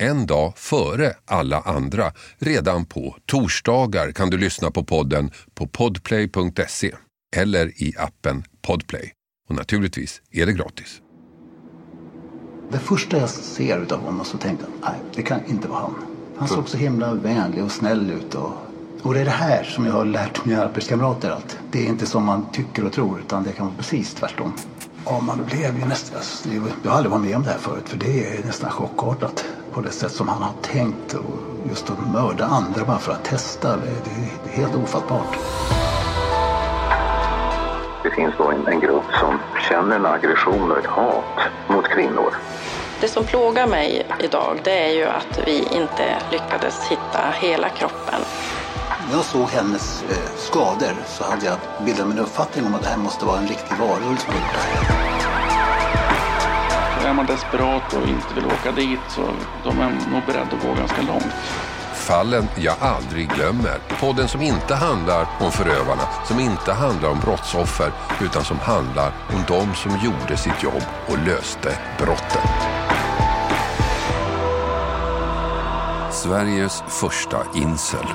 en dag före alla andra. Redan på torsdagar kan du lyssna på podden på podplay.se eller i appen Podplay. Och naturligtvis är det gratis. Det första jag ser utav honom så tänkte jag, nej det kan inte vara han. Han såg så himla vänlig och snäll ut. Och, och det är det här som jag har lärt mina arbetskamrater att det är inte som man tycker och tror utan det kan vara precis tvärtom. Ja, man blev ju nästan, alltså, jag har aldrig varit med om det här förut för det är nästan chockartat på det sätt som han har tänkt och just att mörda andra bara för att testa. Det, det, det är helt ofattbart. Det finns då en, en grupp som känner en aggression och ett hat mot kvinnor. Det som plågar mig idag det är ju att vi inte lyckades hitta hela kroppen. När jag såg hennes eh, skador så hade jag bildat mig en uppfattning om att det här måste vara en riktig varulv som gjort det här. Är man desperat och inte vill åka dit så de är nog beredda att gå ganska långt. Fallen jag aldrig glömmer. Podden som inte handlar om förövarna, som inte handlar om brottsoffer, utan som handlar om de som gjorde sitt jobb och löste brottet. Sveriges första incel.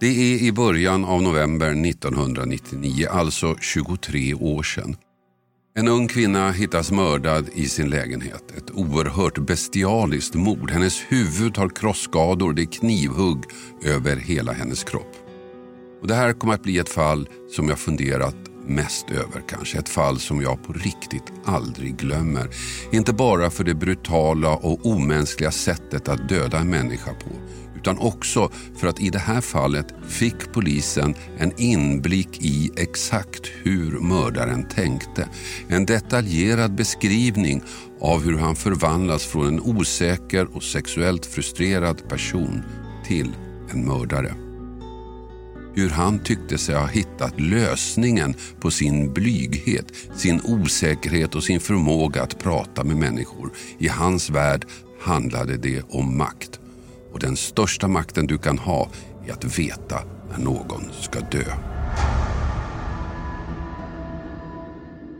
Det är i början av november 1999, alltså 23 år sedan. En ung kvinna hittas mördad i sin lägenhet. Ett oerhört bestialiskt mord. Hennes huvud har krossskador, det är knivhugg över hela hennes kropp. Och det här kommer att bli ett fall som jag funderat mest över kanske. Ett fall som jag på riktigt aldrig glömmer. Inte bara för det brutala och omänskliga sättet att döda en människa på utan också för att i det här fallet fick polisen en inblick i exakt hur mördaren tänkte. En detaljerad beskrivning av hur han förvandlas från en osäker och sexuellt frustrerad person till en mördare. Hur han tyckte sig ha hittat lösningen på sin blyghet, sin osäkerhet och sin förmåga att prata med människor. I hans värld handlade det om makt. Och den största makten du kan ha är att veta när någon ska dö.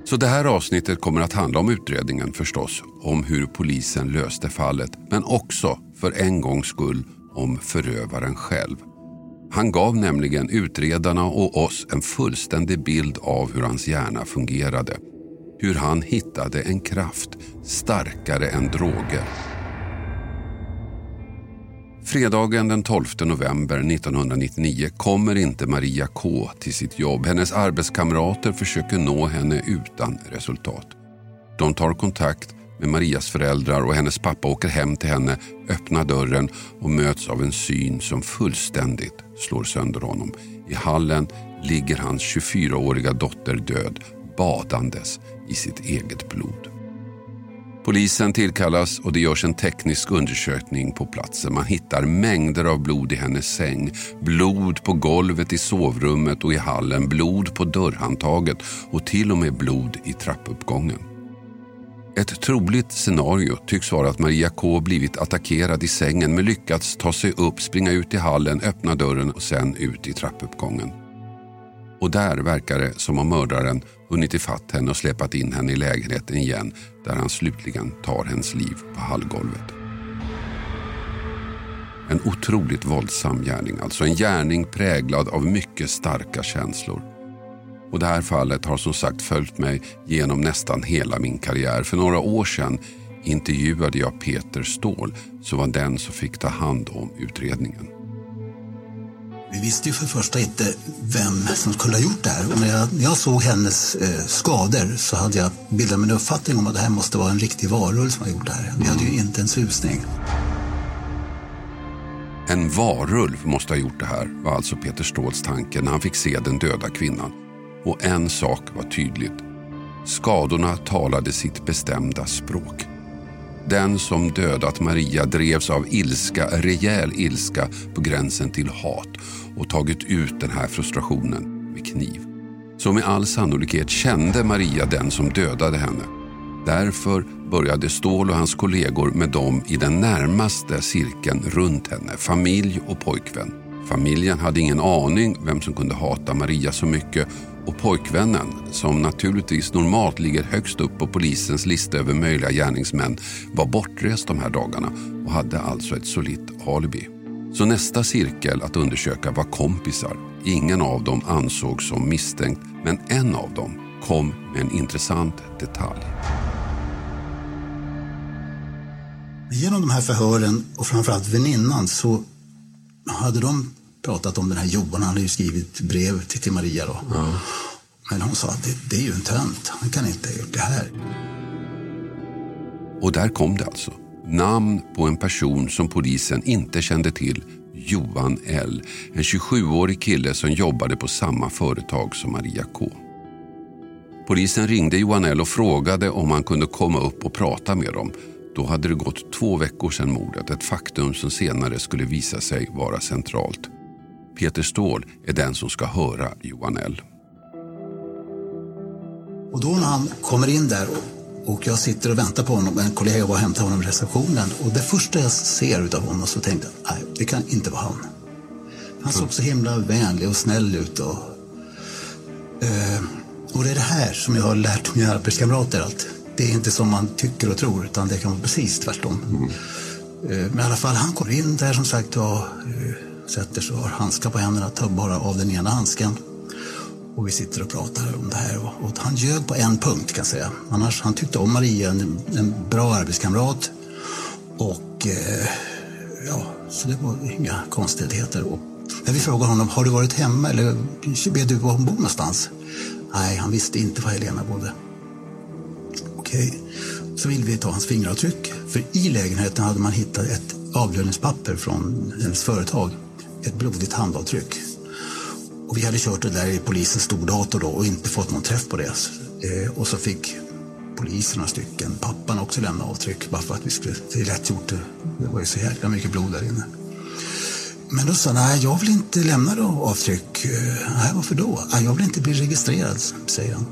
Så det här avsnittet kommer att handla om utredningen förstås, om hur polisen löste fallet, men också för en gångs skull om förövaren själv. Han gav nämligen utredarna och oss en fullständig bild av hur hans hjärna fungerade. Hur han hittade en kraft starkare än droger Fredagen den 12 november 1999 kommer inte Maria K till sitt jobb. Hennes arbetskamrater försöker nå henne utan resultat. De tar kontakt med Marias föräldrar och hennes pappa åker hem till henne, öppnar dörren och möts av en syn som fullständigt slår sönder honom. I hallen ligger hans 24-åriga dotter död, badandes i sitt eget blod. Polisen tillkallas och det görs en teknisk undersökning på platsen. Man hittar mängder av blod i hennes säng. Blod på golvet i sovrummet och i hallen. Blod på dörrhandtaget och till och med blod i trappuppgången. Ett troligt scenario tycks vara att Maria K blivit attackerad i sängen men lyckats ta sig upp, springa ut i hallen, öppna dörren och sen ut i trappuppgången. Och där verkar det som om mördaren hunnit ifatt henne och släpat in henne i lägenheten igen där han slutligen tar hennes liv på hallgolvet. En otroligt våldsam gärning, alltså en gärning präglad av mycket starka känslor. Och det här fallet har som sagt följt mig genom nästan hela min karriär. För några år sedan intervjuade jag Peter Ståhl som var den som fick ta hand om utredningen. Vi visste ju för det första inte vem som skulle ha gjort det här. Och när jag, när jag såg hennes eh, skador så hade jag bildat mig en uppfattning om att det här måste vara en riktig varulv som har gjort det här. Vi hade ju inte en susning. En varulv måste ha gjort det här, var alltså Peter Ståhls tanke när han fick se den döda kvinnan. Och en sak var tydligt. Skadorna talade sitt bestämda språk. Den som dödat Maria drevs av ilska, rejäl ilska på gränsen till hat och tagit ut den här frustrationen med kniv. Så med all sannolikhet kände Maria den som dödade henne. Därför började Ståhl och hans kollegor med dem i den närmaste cirkeln runt henne, familj och pojkvän. Familjen hade ingen aning vem som kunde hata Maria så mycket och pojkvännen, som naturligtvis normalt ligger högst upp på polisens lista över möjliga gärningsmän, var bortrest de här dagarna och hade alltså ett solitt alibi. Så nästa cirkel att undersöka var kompisar. Ingen av dem ansågs som misstänkt, men en av dem kom med en intressant detalj. Genom de här förhören och framförallt väninnan så hade de pratat om den här Johan. Han hade ju skrivit brev till, till Maria då. Ja. Men hon sa att det, det är ju en tönt. Han kan inte ha gjort det här. Och där kom det alltså. Namn på en person som polisen inte kände till. Johan L. En 27-årig kille som jobbade på samma företag som Maria K. Polisen ringde Johan L och frågade om han kunde komma upp och prata med dem. Då hade det gått två veckor sedan mordet, ett faktum som senare skulle visa sig vara centralt. Peter Ståhl är den som ska höra Johan L. Och då när han kommer in där och jag sitter och väntar på honom, en kollega var och hämtar honom i receptionen och det första jag ser utav honom så tänkte jag, nej, det kan inte vara han. Han såg så himla vänlig och snäll ut och, eh, och det är det här som jag har lärt mina arbetskamrater att det är inte som man tycker och tror utan det kan vara precis tvärtom. Mm. Eh, men i alla fall, han går in där som sagt och eh, sätter sig och har handskar på händerna, tar bara av den ena handsken. Och vi sitter och pratar om det här. Och han ljög på en punkt kan jag säga. Annars, han tyckte om Maria, en, en bra arbetskamrat. Och eh, ja, så det var inga konstigheter. Och när vi frågade honom, har du varit hemma eller vet du var hon bor någonstans? Nej, han visste inte var Helena bodde. Okej, okay. så ville vi ta hans fingeravtryck. För i lägenheten hade man hittat ett avlöningspapper från hennes företag ett blodigt handavtryck. Och vi hade kört det där i polisens stordator då och inte fått någon träff på det. Eh, och så fick polisen några stycken, pappan också lämna avtryck bara för att vi skulle, det är gjort, det var ju så jäkla mycket blod där inne. Men då sa han, nej jag vill inte lämna då avtryck. Eh, nej, varför då? Nej, jag vill inte bli registrerad, säger han.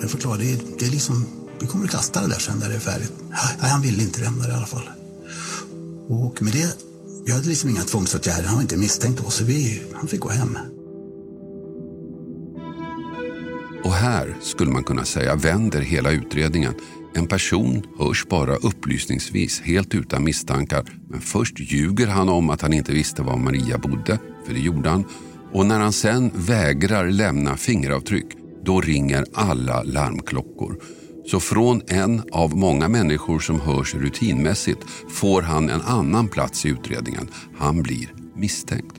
Jag förklarar, det är, det är liksom, vi kommer att kasta det där sen när det är färdigt. Nej, han ville inte lämna det i alla fall. Och med det vi hade liksom inga tvångsåtgärder. Han var inte misstänkt då, så vi, han fick gå hem. Och här skulle man kunna säga vänder hela utredningen. En person hörs bara upplysningsvis, helt utan misstankar. Men först ljuger han om att han inte visste var Maria bodde, för det gjorde han. Och när han sen vägrar lämna fingeravtryck, då ringer alla larmklockor. Så från en av många människor som hörs rutinmässigt får han en annan plats i utredningen. Han blir misstänkt.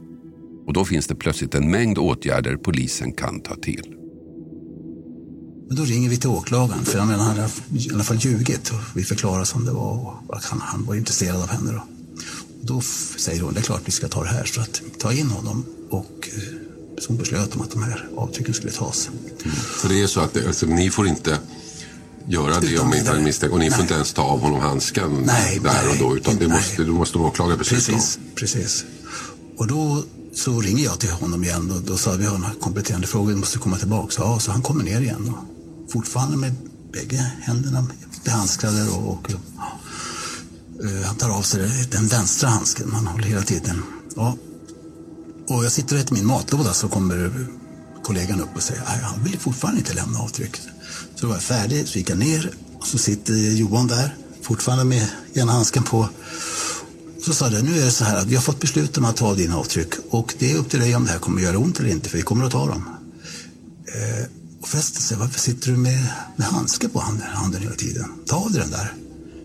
Och då finns det plötsligt en mängd åtgärder polisen kan ta till. Men då ringer vi till åklagaren, för han hade i alla fall ljugit. Och vi förklarar som det var och att han, han var intresserad av henne. Då. Och då säger hon, det är klart vi ska ta det här, så att ta in honom. Och eh, så hon beslöt om att de här avtrycken skulle tas. Mm. För det är så att alltså, ni får inte göra det utan om inte han misstänkt. Och ni nej. får inte ens ta av honom handsken nej, där nej, och då. Utan det måste, du måste åklagare besluta precis, om. Precis. Och då så ringer jag till honom igen och då sa vi har några kompletterande frågor, vi måste komma tillbaka. Så, ja, så han kommer ner igen. Och fortfarande med bägge händerna behandskade och, och ja, uh, han tar av sig den vänstra handsken. Man håller hela tiden. Ja. Och jag sitter och äter min matlåda så kommer kollegan upp och säger att han vill fortfarande inte lämna avtryck. Så då var jag färdig, så gick jag ner och så sitter Johan där, fortfarande med ena handsken på. Så sa det, nu är det så här att vi har fått beslut om att ta dina avtryck och det är upp till dig om det här kommer att göra ont eller inte, för vi kommer att ta dem. Eh, så, varför sitter du med, med handskar på handen, handen hela tiden? Ta av dig den där.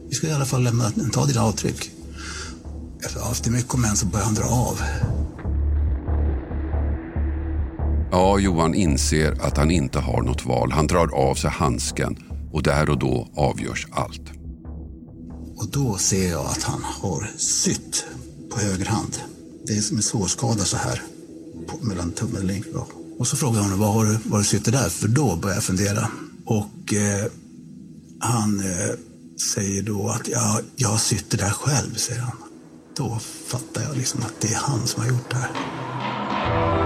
Vi ska i alla fall lämna, ta dina avtryck. Efter mycket om än så började han dra av. Ja, Johan inser att han inte har något val. Han drar av sig handsken och där och då avgörs allt. Och då ser jag att han har sytt på höger hand. Det är som en sårskada så här på, mellan tummen och och så frågar hon vad har du, vad du sitter där för då börjar jag fundera. Och eh, han eh, säger då att ja, jag sitter där själv, säger han. Då fattar jag liksom att det är han som har gjort det här.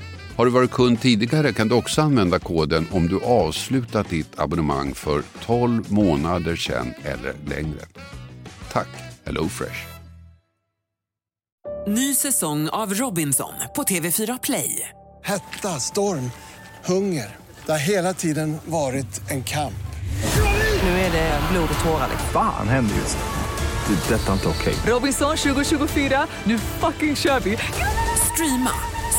Har du varit kund tidigare kan du också använda koden om du avslutat ditt abonnemang för 12 månader sedan eller längre. Tack HelloFresh. Ny säsong av Robinson på TV4 Play. Hetta, storm, hunger. Det har hela tiden varit en kamp. Nu är det blod och tårar. Fan händer just det. Det är detta inte okej. Robinson 2024, nu fucking kör vi! Streama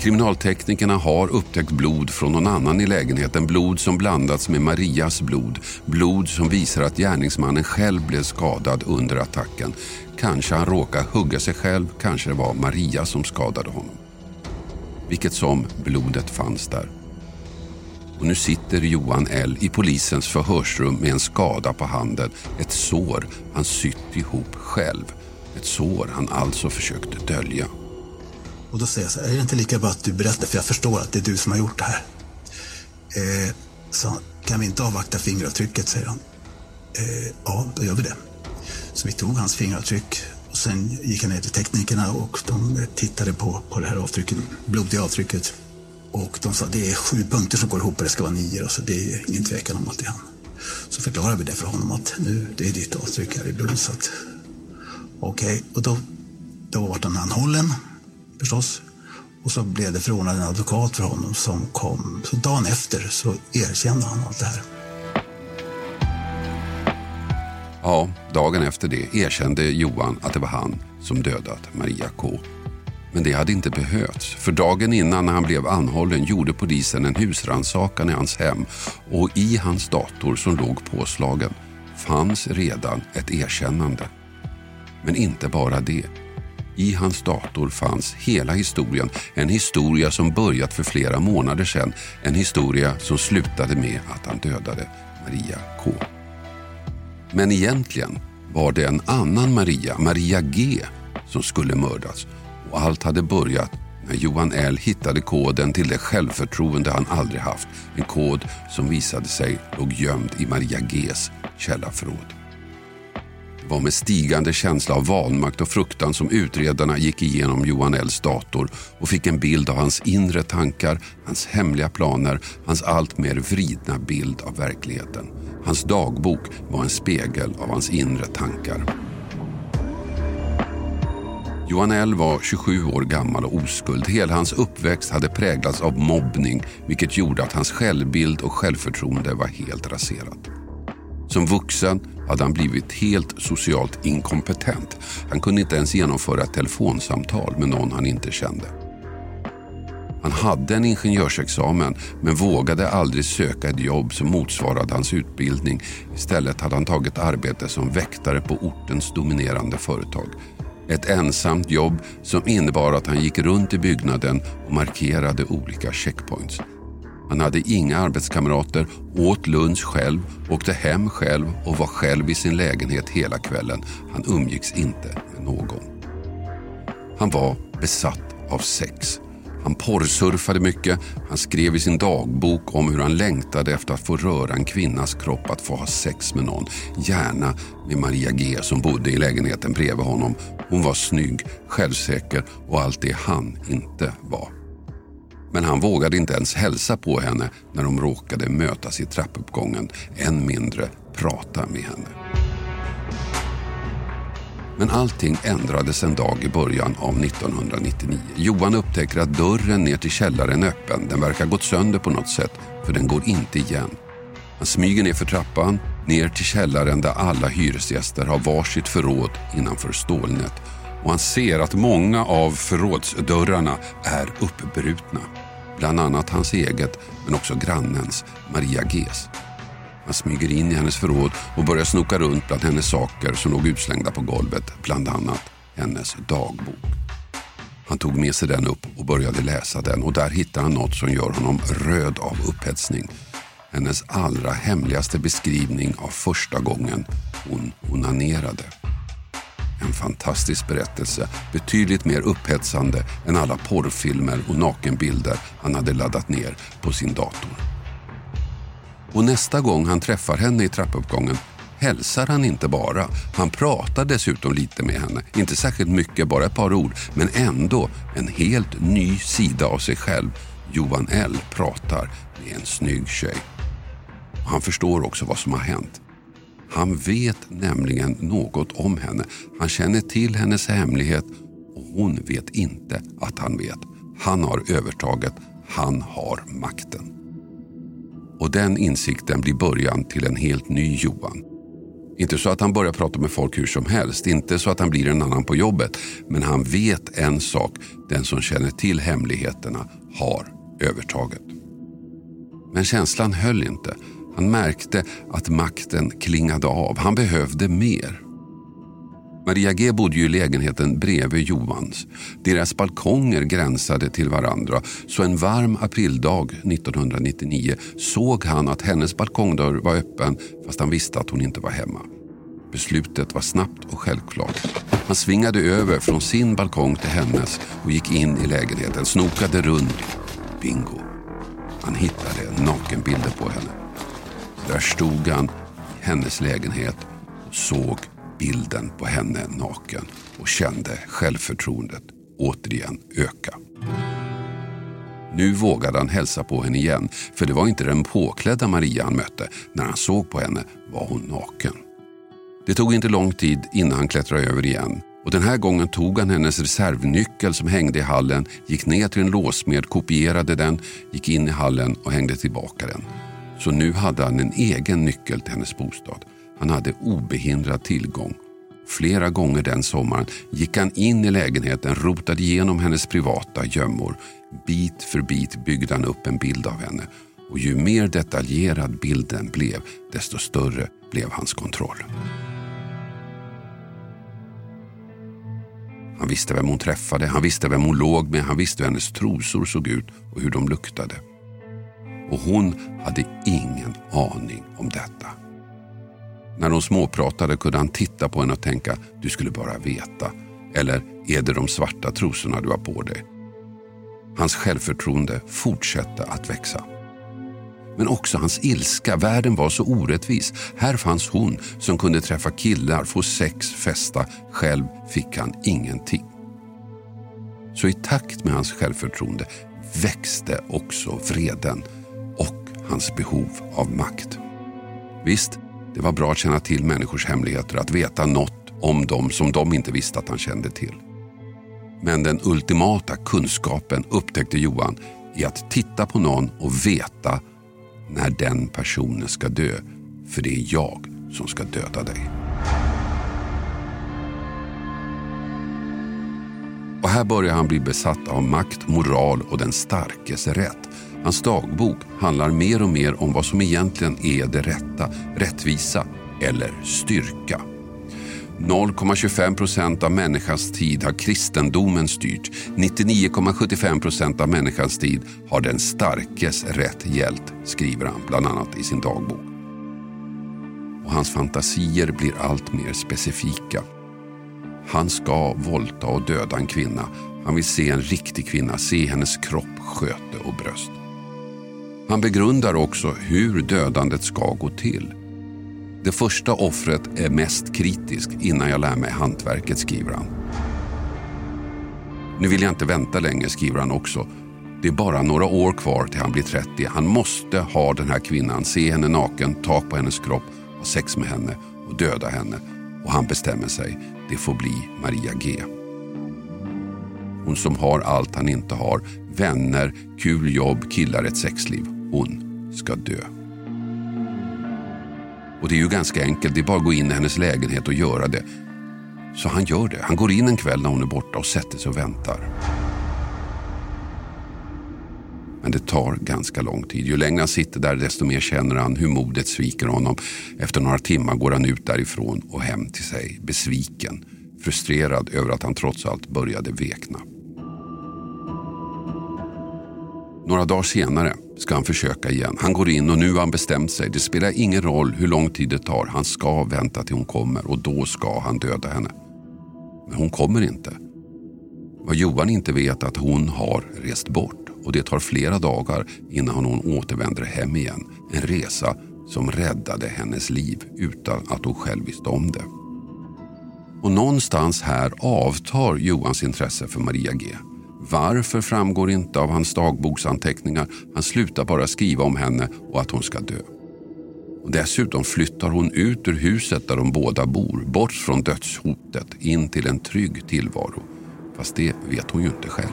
Kriminalteknikerna har upptäckt blod från någon annan i lägenheten. Blod som blandats med Marias blod. Blod som visar att gärningsmannen själv blev skadad under attacken. Kanske han råkade hugga sig själv, kanske det var Maria som skadade honom. Vilket som, blodet fanns där. Och nu sitter Johan L i polisens förhörsrum med en skada på handen. Ett sår han sytt ihop själv. Ett sår han alltså försökte dölja. Och då säger jag så här, är det inte lika bra att du berättar för jag förstår att det är du som har gjort det här. Eh, så kan vi inte avvakta fingeravtrycket, säger han. Eh, ja, då gör vi det. Så vi tog hans fingeravtryck och sen gick han ner till teknikerna och de tittade på, på det här avtrycket, blodiga avtrycket. Och de sa det är sju punkter som går ihop och det ska vara nio. Så det är ingen tvekan om att det är han. Så förklarade vi det för honom att nu, det är ditt avtryck här i blodet. Okej, okay. och då, då var han anhållen förstås. Och så blev det förordnad en advokat för honom som kom. Så dagen efter så erkände han allt det här. Ja, dagen efter det erkände Johan att det var han som dödat Maria K. Men det hade inte behövts, för dagen innan när han blev anhållen gjorde polisen en husrannsakan i hans hem och i hans dator som låg påslagen fanns redan ett erkännande. Men inte bara det. I hans dator fanns hela historien. En historia som börjat för flera månader sedan. En historia som slutade med att han dödade Maria K. Men egentligen var det en annan Maria, Maria G, som skulle mördas. Och allt hade börjat när Johan L hittade koden till det självförtroende han aldrig haft. En kod som visade sig låg gömd i Maria Gs källarförråd var med stigande känsla av vanmakt och fruktan som utredarna gick igenom Johan Ls dator och fick en bild av hans inre tankar, hans hemliga planer, hans allt mer vridna bild av verkligheten. Hans dagbok var en spegel av hans inre tankar. Johan L var 27 år gammal och oskuld. Hela hans uppväxt hade präglats av mobbning vilket gjorde att hans självbild och självförtroende var helt raserat. Som vuxen hade han blivit helt socialt inkompetent. Han kunde inte ens genomföra ett telefonsamtal med någon han inte kände. Han hade en ingenjörsexamen men vågade aldrig söka ett jobb som motsvarade hans utbildning. Istället hade han tagit arbete som väktare på ortens dominerande företag. Ett ensamt jobb som innebar att han gick runt i byggnaden och markerade olika checkpoints. Han hade inga arbetskamrater, åt lunch själv, åkte hem själv och var själv i sin lägenhet hela kvällen. Han umgicks inte med någon. Han var besatt av sex. Han porrsurfade mycket. Han skrev i sin dagbok om hur han längtade efter att få röra en kvinnas kropp, att få ha sex med någon. Gärna med Maria G som bodde i lägenheten bredvid honom. Hon var snygg, självsäker och allt det han inte var. Men han vågade inte ens hälsa på henne när de råkade mötas i trappuppgången, än mindre prata med henne. Men allting ändrades en dag i början av 1999. Johan upptäcker att dörren ner till källaren är öppen. Den verkar gått sönder på något sätt, för den går inte igen. Han smyger ner för trappan, ner till källaren där alla hyresgäster har varsitt förråd innanför stålnät och han ser att många av förrådsdörrarna är uppbrutna. Bland annat hans eget, men också grannens, Maria Gs. Han smyger in i hennes förråd och börjar snoka runt bland hennes saker som låg utslängda på golvet, bland annat hennes dagbok. Han tog med sig den upp och började läsa den och där hittar han något som gör honom röd av upphetsning. Hennes allra hemligaste beskrivning av första gången hon onanerade. En fantastisk berättelse, betydligt mer upphetsande än alla porrfilmer och nakenbilder han hade laddat ner på sin dator. Och nästa gång han träffar henne i trappuppgången hälsar han inte bara, han pratar dessutom lite med henne. Inte särskilt mycket, bara ett par ord, men ändå en helt ny sida av sig själv. Johan L pratar med en snygg tjej. Han förstår också vad som har hänt. Han vet nämligen något om henne. Han känner till hennes hemlighet och hon vet inte att han vet. Han har övertaget. Han har makten. Och den insikten blir början till en helt ny Johan. Inte så att han börjar prata med folk hur som helst, inte så att han blir en annan på jobbet. Men han vet en sak, den som känner till hemligheterna har övertaget. Men känslan höll inte. Han märkte att makten klingade av. Han behövde mer. Maria G bodde ju i lägenheten bredvid Johans. Deras balkonger gränsade till varandra så en varm aprildag 1999 såg han att hennes balkongdörr var öppen fast han visste att hon inte var hemma. Beslutet var snabbt och självklart. Han svingade över från sin balkong till hennes och gick in i lägenheten, snokade runt. Bingo! Han hittade nakenbilder på henne. Där stod han i hennes lägenhet och såg bilden på henne naken och kände självförtroendet återigen öka. Nu vågade han hälsa på henne igen, för det var inte den påklädda Maria han mötte. När han såg på henne var hon naken. Det tog inte lång tid innan han klättrade över igen. Och Den här gången tog han hennes reservnyckel som hängde i hallen, gick ner till en låsmed, kopierade den, gick in i hallen och hängde tillbaka den. Så nu hade han en egen nyckel till hennes bostad. Han hade obehindrad tillgång. Flera gånger den sommaren gick han in i lägenheten, rotade igenom hennes privata gömmor. Bit för bit byggde han upp en bild av henne. Och ju mer detaljerad bilden blev, desto större blev hans kontroll. Han visste vem hon träffade, han visste vem hon låg med, han visste hur hennes trosor såg ut och hur de luktade. Och hon hade ingen aning om detta. När de småpratade kunde han titta på henne och tänka, du skulle bara veta. Eller, är det de svarta trosorna du har på dig? Hans självförtroende fortsatte att växa. Men också hans ilska. Världen var så orättvis. Här fanns hon som kunde träffa killar, få sex, festa. Själv fick han ingenting. Så i takt med hans självförtroende växte också vreden hans behov av makt. Visst, det var bra att känna till människors hemligheter, att veta något om dem som de inte visste att han kände till. Men den ultimata kunskapen upptäckte Johan i att titta på någon och veta när den personen ska dö. För det är jag som ska döda dig. Och här börjar han bli besatt av makt, moral och den starkes rätt. Hans dagbok handlar mer och mer om vad som egentligen är det rätta, rättvisa eller styrka. 0,25 procent av människans tid har kristendomen styrt. 99,75 procent av människans tid har den starkes rätt gällt, skriver han bland annat i sin dagbok. Och hans fantasier blir allt mer specifika. Han ska våldta och döda en kvinna. Han vill se en riktig kvinna, se hennes kropp, sköte och bröst. Han begrundar också hur dödandet ska gå till. Det första offret är mest kritisk innan jag lär mig hantverket, skriver han. Nu vill jag inte vänta länge, skriver han också. Det är bara några år kvar till han blir 30. Han måste ha den här kvinnan, se henne naken, ta på hennes kropp, ha sex med henne och döda henne. Och han bestämmer sig. Det får bli Maria G. Hon som har allt han inte har. Vänner, kul jobb, killar, ett sexliv. Hon ska dö. Och det är ju ganska enkelt, det är bara att gå in i hennes lägenhet och göra det. Så han gör det. Han går in en kväll när hon är borta och sätter sig och väntar. Men det tar ganska lång tid. Ju längre han sitter där desto mer känner han hur modet sviker honom. Efter några timmar går han ut därifrån och hem till sig besviken. Frustrerad över att han trots allt började vekna. Några dagar senare ska han försöka igen. Han går in och nu har han bestämt sig. Det spelar ingen roll hur lång tid det tar. Han ska vänta till hon kommer och då ska han döda henne. Men hon kommer inte. Vad Johan inte vet är att hon har rest bort och det tar flera dagar innan hon återvänder hem igen. En resa som räddade hennes liv utan att hon själv visste om det. Och någonstans här avtar Johans intresse för Maria G. Varför framgår inte av hans dagboksanteckningar. Han slutar bara skriva om henne och att hon ska dö. Och dessutom flyttar hon ut ur huset där de båda bor, bort från dödshotet, in till en trygg tillvaro. Fast det vet hon ju inte själv.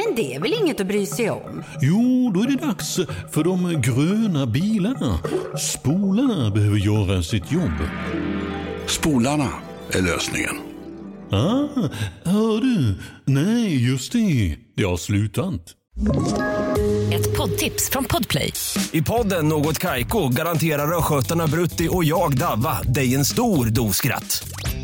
Det är väl inget att bry sig om? Jo, då är det dags för de gröna bilarna. Spolarna behöver göra sitt jobb. Spolarna är lösningen. Ah, hör du? Nej, just det. Det har slutat. Ett poddtips från Podplay. I podden Något Kaiko garanterar östgötarna Brutti och jag, Davva, dig en stor dos skratt.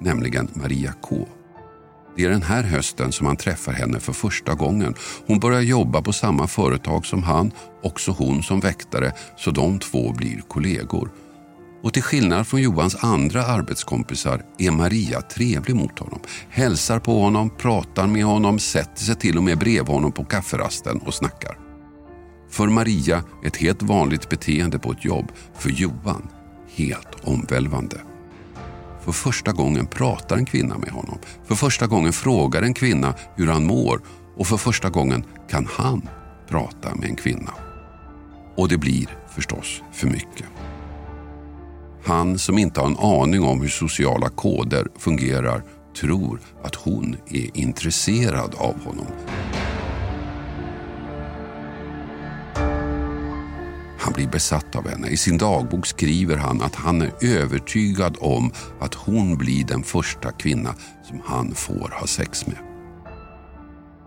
nämligen Maria K. Det är den här hösten som han träffar henne för första gången. Hon börjar jobba på samma företag som han, också hon som väktare, så de två blir kollegor. Och till skillnad från Johans andra arbetskompisar är Maria trevlig mot honom. Hälsar på honom, pratar med honom, sätter sig till och med bredvid honom på kafferasten och snackar. För Maria ett helt vanligt beteende på ett jobb. För Johan helt omvälvande. För första gången pratar en kvinna med honom. För första gången frågar en kvinna hur han mår. Och för första gången kan han prata med en kvinna. Och det blir förstås för mycket. Han som inte har en aning om hur sociala koder fungerar tror att hon är intresserad av honom. Han blir besatt av henne. I sin dagbok skriver han att han är övertygad om att hon blir den första kvinna som han får ha sex med.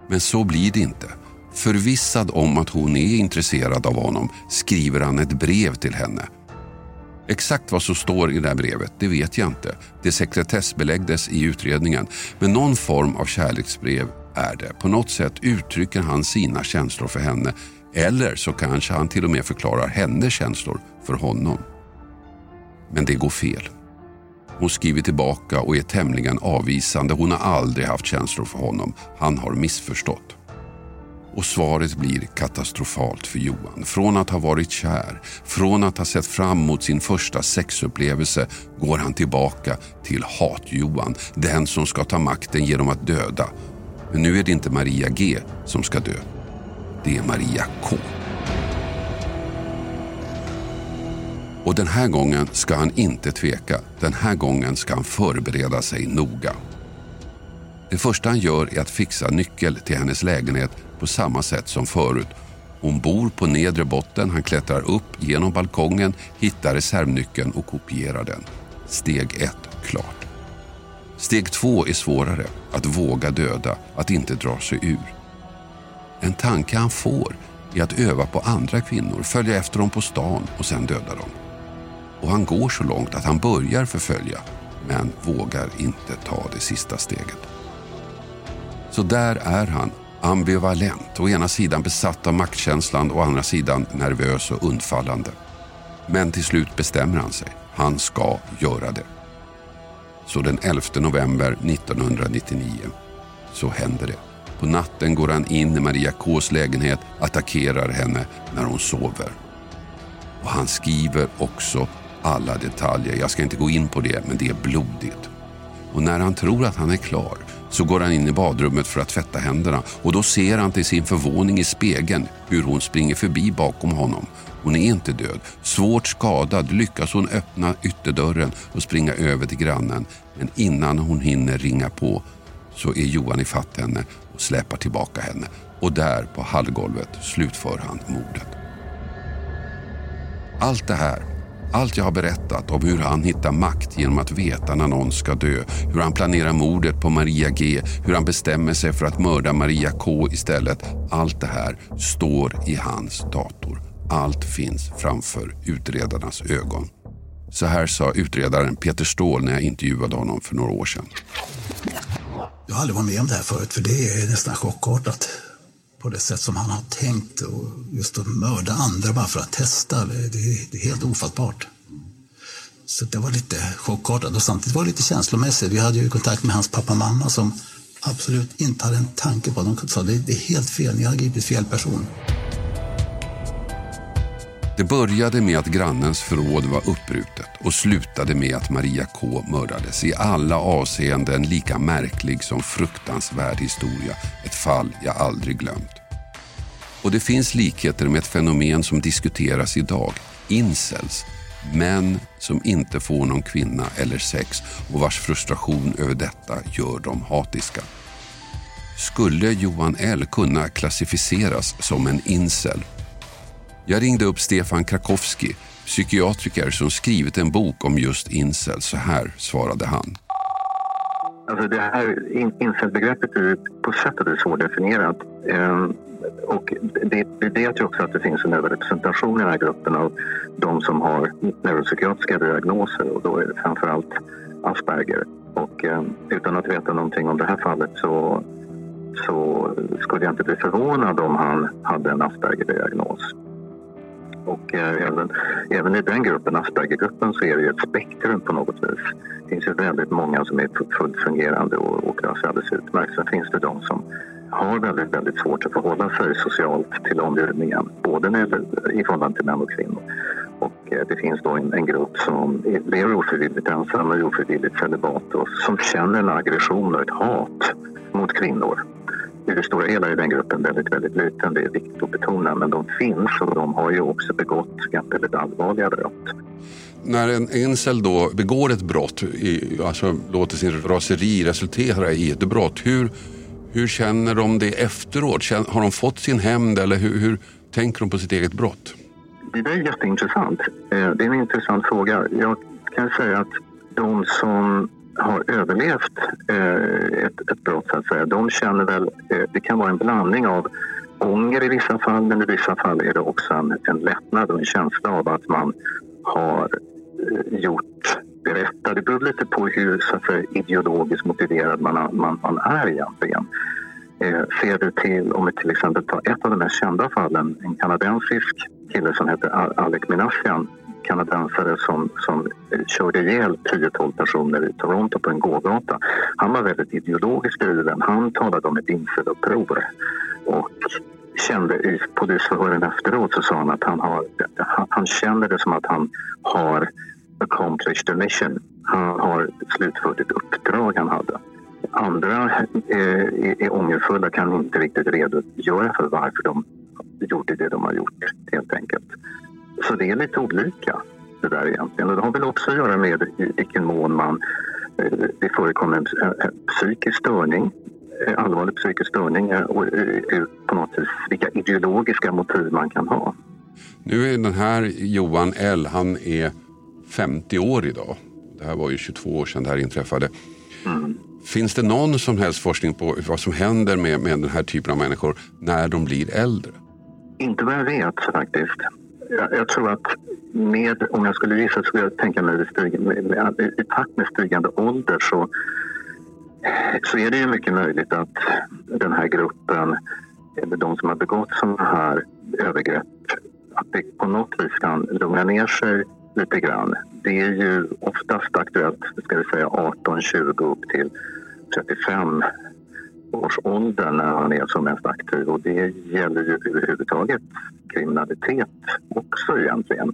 Men så blir det inte. Förvissad om att hon är intresserad av honom skriver han ett brev till henne. Exakt vad som står i det här brevet, det vet jag inte. Det sekretessbeläggdes i utredningen. Men någon form av kärleksbrev är det. På något sätt uttrycker han sina känslor för henne eller så kanske han till och med förklarar hennes känslor för honom. Men det går fel. Hon skriver tillbaka och är tämligen avvisande. Hon har aldrig haft känslor för honom. Han har missförstått. Och svaret blir katastrofalt för Johan. Från att ha varit kär, från att ha sett fram emot sin första sexupplevelse går han tillbaka till hat-Johan. Den som ska ta makten genom att döda. Men nu är det inte Maria G som ska dö det är Maria K. Och den här gången ska han inte tveka. Den här gången ska han förbereda sig noga. Det första han gör är att fixa nyckel till hennes lägenhet på samma sätt som förut. Hon bor på nedre botten, han klättrar upp genom balkongen, hittar reservnyckeln och kopierar den. Steg ett klart. Steg två är svårare, att våga döda, att inte dra sig ur. En tanke han får är att öva på andra kvinnor, följa efter dem på stan och sen döda dem. Och han går så långt att han börjar förfölja, men vågar inte ta det sista steget. Så där är han, ambivalent. Å ena sidan besatt av maktkänslan, å andra sidan nervös och undfallande. Men till slut bestämmer han sig. Han ska göra det. Så den 11 november 1999 så händer det. På natten går han in i Maria Ks lägenhet, attackerar henne när hon sover. Och han skriver också alla detaljer. Jag ska inte gå in på det, men det är blodigt. Och när han tror att han är klar så går han in i badrummet för att tvätta händerna och då ser han till sin förvåning i spegeln hur hon springer förbi bakom honom. Hon är inte död. Svårt skadad lyckas hon öppna ytterdörren och springa över till grannen. Men innan hon hinner ringa på så är Johan ifatt henne släpar tillbaka henne. Och där på hallgolvet slutför han mordet. Allt det här, allt jag har berättat om hur han hittar makt genom att veta när någon ska dö, hur han planerar mordet på Maria G, hur han bestämmer sig för att mörda Maria K istället. Allt det här står i hans dator. Allt finns framför utredarnas ögon. Så här sa utredaren Peter Ståhl när jag intervjuade honom för några år sedan. Jag har aldrig varit med om det här förut, för det är nästan chockartat. På det sätt som han har tänkt och just att mörda andra bara för att testa, det, det, är helt ofattbart. Så det var lite chockartat och samtidigt var det lite känslomässigt. Vi hade ju kontakt med hans pappa och mamma som absolut inte hade en tanke på. De sa det, det är helt fel, ni har gripit fel person. Det började med att grannens förråd var uppbrutet och slutade med att Maria K mördades. I alla avseenden lika märklig som fruktansvärd historia. Ett fall jag aldrig glömt. Och det finns likheter med ett fenomen som diskuteras idag. Incels. Män som inte får någon kvinna eller sex och vars frustration över detta gör dem hatiska. Skulle Johan L kunna klassificeras som en incel? Jag ringde upp Stefan Krakowski, psykiatriker som skrivit en bok om just incel. Så här svarade han. Alltså det här incelbegreppet är på sätt och vis svårdefinierat. Ehm, och det, vi vet ju också att det finns en överrepresentation i den här gruppen av de som har neuropsykiatriska diagnoser och då är det framförallt Asperger. Och eh, utan att veta någonting om det här fallet så, så skulle jag inte bli förvånad om han hade en Asperger-diagnos. Och eh, även, även i den gruppen, Aspergergruppen, så är det ju ett spektrum på något vis. Det finns ju väldigt många som är fullt fungerande och, och klarar sig alldeles utmärkt. Sen finns det de som har väldigt, väldigt svårt att förhålla sig socialt till omgivningen, både med, i förhållande till män och kvinnor. Och eh, det finns då en, en grupp som lever ofrivilligt ensam och ofrivilligt celibat och som känner en aggression och ett hat mot kvinnor. I det stora hela är den gruppen väldigt, väldigt liten, det är viktigt att betona, men de finns och de har ju också begått väldigt allvarliga brott. När en incel då begår ett brott, alltså låter sin raseri resultera i ett brott, hur hur känner de det efteråt? Har de fått sin hämnd eller hur, hur tänker de på sitt eget brott? Det där är jätteintressant. Eh, det är en intressant fråga. Jag kan säga att de som har överlevt eh, ett, ett brott, så att säga, de känner väl... Eh, det kan vara en blandning av ånger i vissa fall, men i vissa fall är det också en, en lättnad och en känsla av att man har eh, gjort berätta. Det beror lite på hur så att säga, ideologiskt motiverad man, man, man är egentligen. Eh, ser du till, om vi till exempel tar ett av de mest kända fallen, en kanadensisk kille som heter Alec Minassian, kanadensare som, som körde ihjäl 10-12 personer i Toronto på en gågata. Han var väldigt ideologiskt driven. Han talade om ett inceluppror och kände i polisförhören efteråt så sa han att han, har, han, han känner det som att han har accomplished a mission. Han har slutfört ett uppdrag han hade. Andra eh, är, är ångerfulla kan inte riktigt redogöra för varför de gjorde det de har gjort, helt enkelt. Så det är lite olika det där egentligen. Och det har väl också att göra med i vilken mån man... Eh, det förekommer en, en psykisk störning, allvarlig psykisk störning och på något vis vilka ideologiska motiv man kan ha. Nu är den här Johan L, han är 50 år idag. Det här var ju 22 år sedan det här inträffade. Mm. Finns det någon som helst forskning på vad som händer med, med den här typen av människor när de blir äldre? Inte vad jag vet faktiskt. Jag, jag tror att med, om jag skulle gissa skulle jag tänka mig att i takt med stigande ålder så, så är det ju mycket möjligt att den här gruppen, eller de som har begått sådana här övergrepp, att det på något vis kan lugna ner sig lite grann. Det är ju oftast aktuellt, ska vi säga 18-20 upp till 35 års ålder när han är som mest aktiv och det gäller ju överhuvudtaget kriminalitet också egentligen.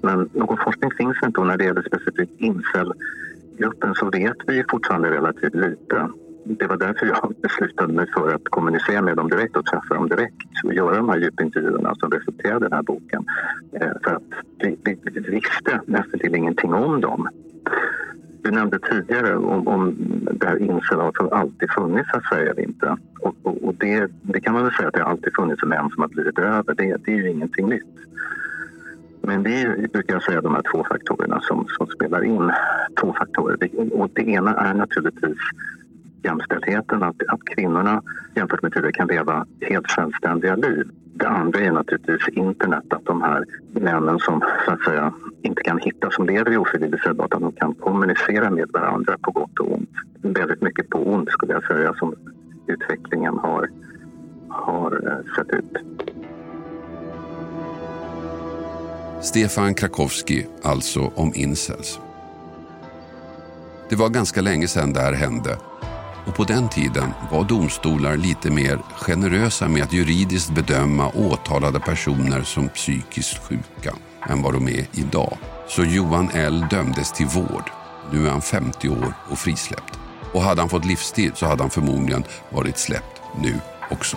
Men någon forskning finns inte och när det gäller specifikt incelgruppen så vet vi fortfarande relativt lite det var därför jag beslutade mig för att kommunicera med dem direkt och träffa dem direkt och göra de här djupintervjuerna som resulterade i den här boken. Eh, för att vi, vi, vi visste nästan till ingenting om dem. Du nämnde tidigare om, om det här incel som alltid funnits så att säga eller inte. Och, och, och, det, det kan man väl säga att det alltid funnits män som har blivit över. Det, det är ju ingenting nytt. Men det är, brukar jag säga, de här två faktorerna som, som spelar in. Två faktorer. Och det ena är naturligtvis jämställdheten, att, att kvinnorna jämfört med tidigare kan leva helt självständiga liv. Det andra är naturligtvis internet, att de här männen som så att säga inte kan hitta, som lever i ofrivillig celibat, att de kan kommunicera med varandra på gott och ont. Väldigt mycket på ont skulle jag säga som utvecklingen har, har eh, sett ut. Stefan Krakowski, alltså om incels. Det var ganska länge sedan det här hände och på den tiden var domstolar lite mer generösa med att juridiskt bedöma åtalade personer som psykiskt sjuka än vad de är idag. Så Johan L dömdes till vård. Nu är han 50 år och frisläppt. Och hade han fått livstid så hade han förmodligen varit släppt nu också.